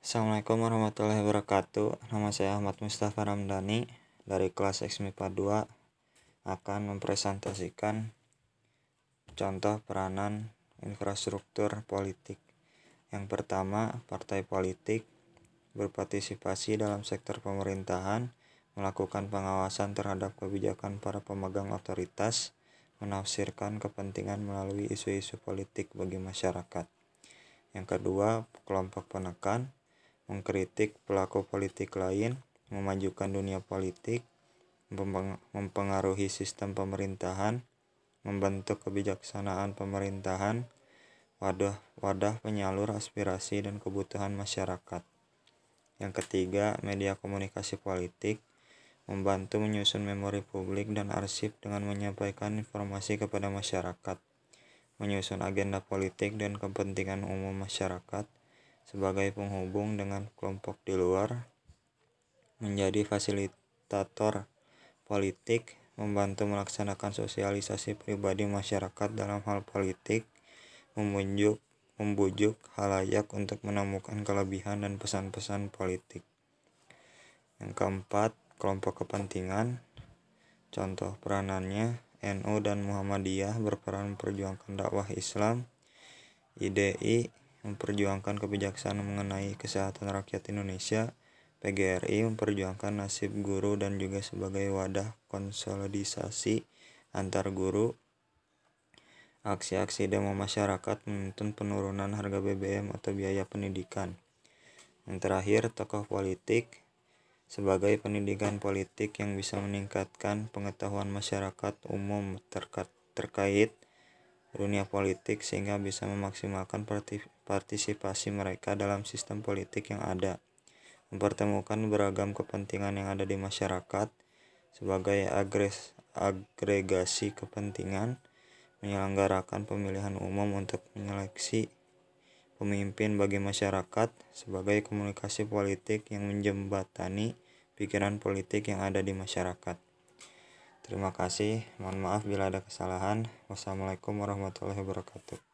Assalamualaikum warahmatullahi wabarakatuh. Nama saya Ahmad Mustafa Ramdhani dari kelas X MIPA 2 akan mempresentasikan contoh peranan infrastruktur politik. Yang pertama, partai politik berpartisipasi dalam sektor pemerintahan, melakukan pengawasan terhadap kebijakan para pemegang otoritas, menafsirkan kepentingan melalui isu-isu politik bagi masyarakat. Yang kedua, kelompok penekan mengkritik pelaku politik lain, memajukan dunia politik, mempengaruhi sistem pemerintahan, membentuk kebijaksanaan pemerintahan, wadah, wadah penyalur aspirasi dan kebutuhan masyarakat. Yang ketiga, media komunikasi politik membantu menyusun memori publik dan arsip dengan menyampaikan informasi kepada masyarakat, menyusun agenda politik dan kepentingan umum masyarakat, sebagai penghubung dengan kelompok di luar, menjadi fasilitator politik, membantu melaksanakan sosialisasi pribadi masyarakat dalam hal politik, membujuk, membujuk halayak untuk menemukan kelebihan dan pesan-pesan politik. Yang keempat, kelompok kepentingan. Contoh peranannya, NU dan Muhammadiyah berperan memperjuangkan dakwah Islam, IDI memperjuangkan kebijaksanaan mengenai kesehatan rakyat Indonesia, PGRI memperjuangkan nasib guru dan juga sebagai wadah konsolidasi antar guru. Aksi-aksi demo masyarakat menuntun penurunan harga BBM atau biaya pendidikan. Yang terakhir, tokoh politik sebagai pendidikan politik yang bisa meningkatkan pengetahuan masyarakat umum terkait, dunia politik sehingga bisa memaksimalkan partisipasi mereka dalam sistem politik yang ada, mempertemukan beragam kepentingan yang ada di masyarakat sebagai agres, agregasi kepentingan, menyelenggarakan pemilihan umum untuk menyeleksi pemimpin bagi masyarakat sebagai komunikasi politik yang menjembatani pikiran politik yang ada di masyarakat. Terima kasih. Mohon maaf bila ada kesalahan. Wassalamualaikum warahmatullahi wabarakatuh.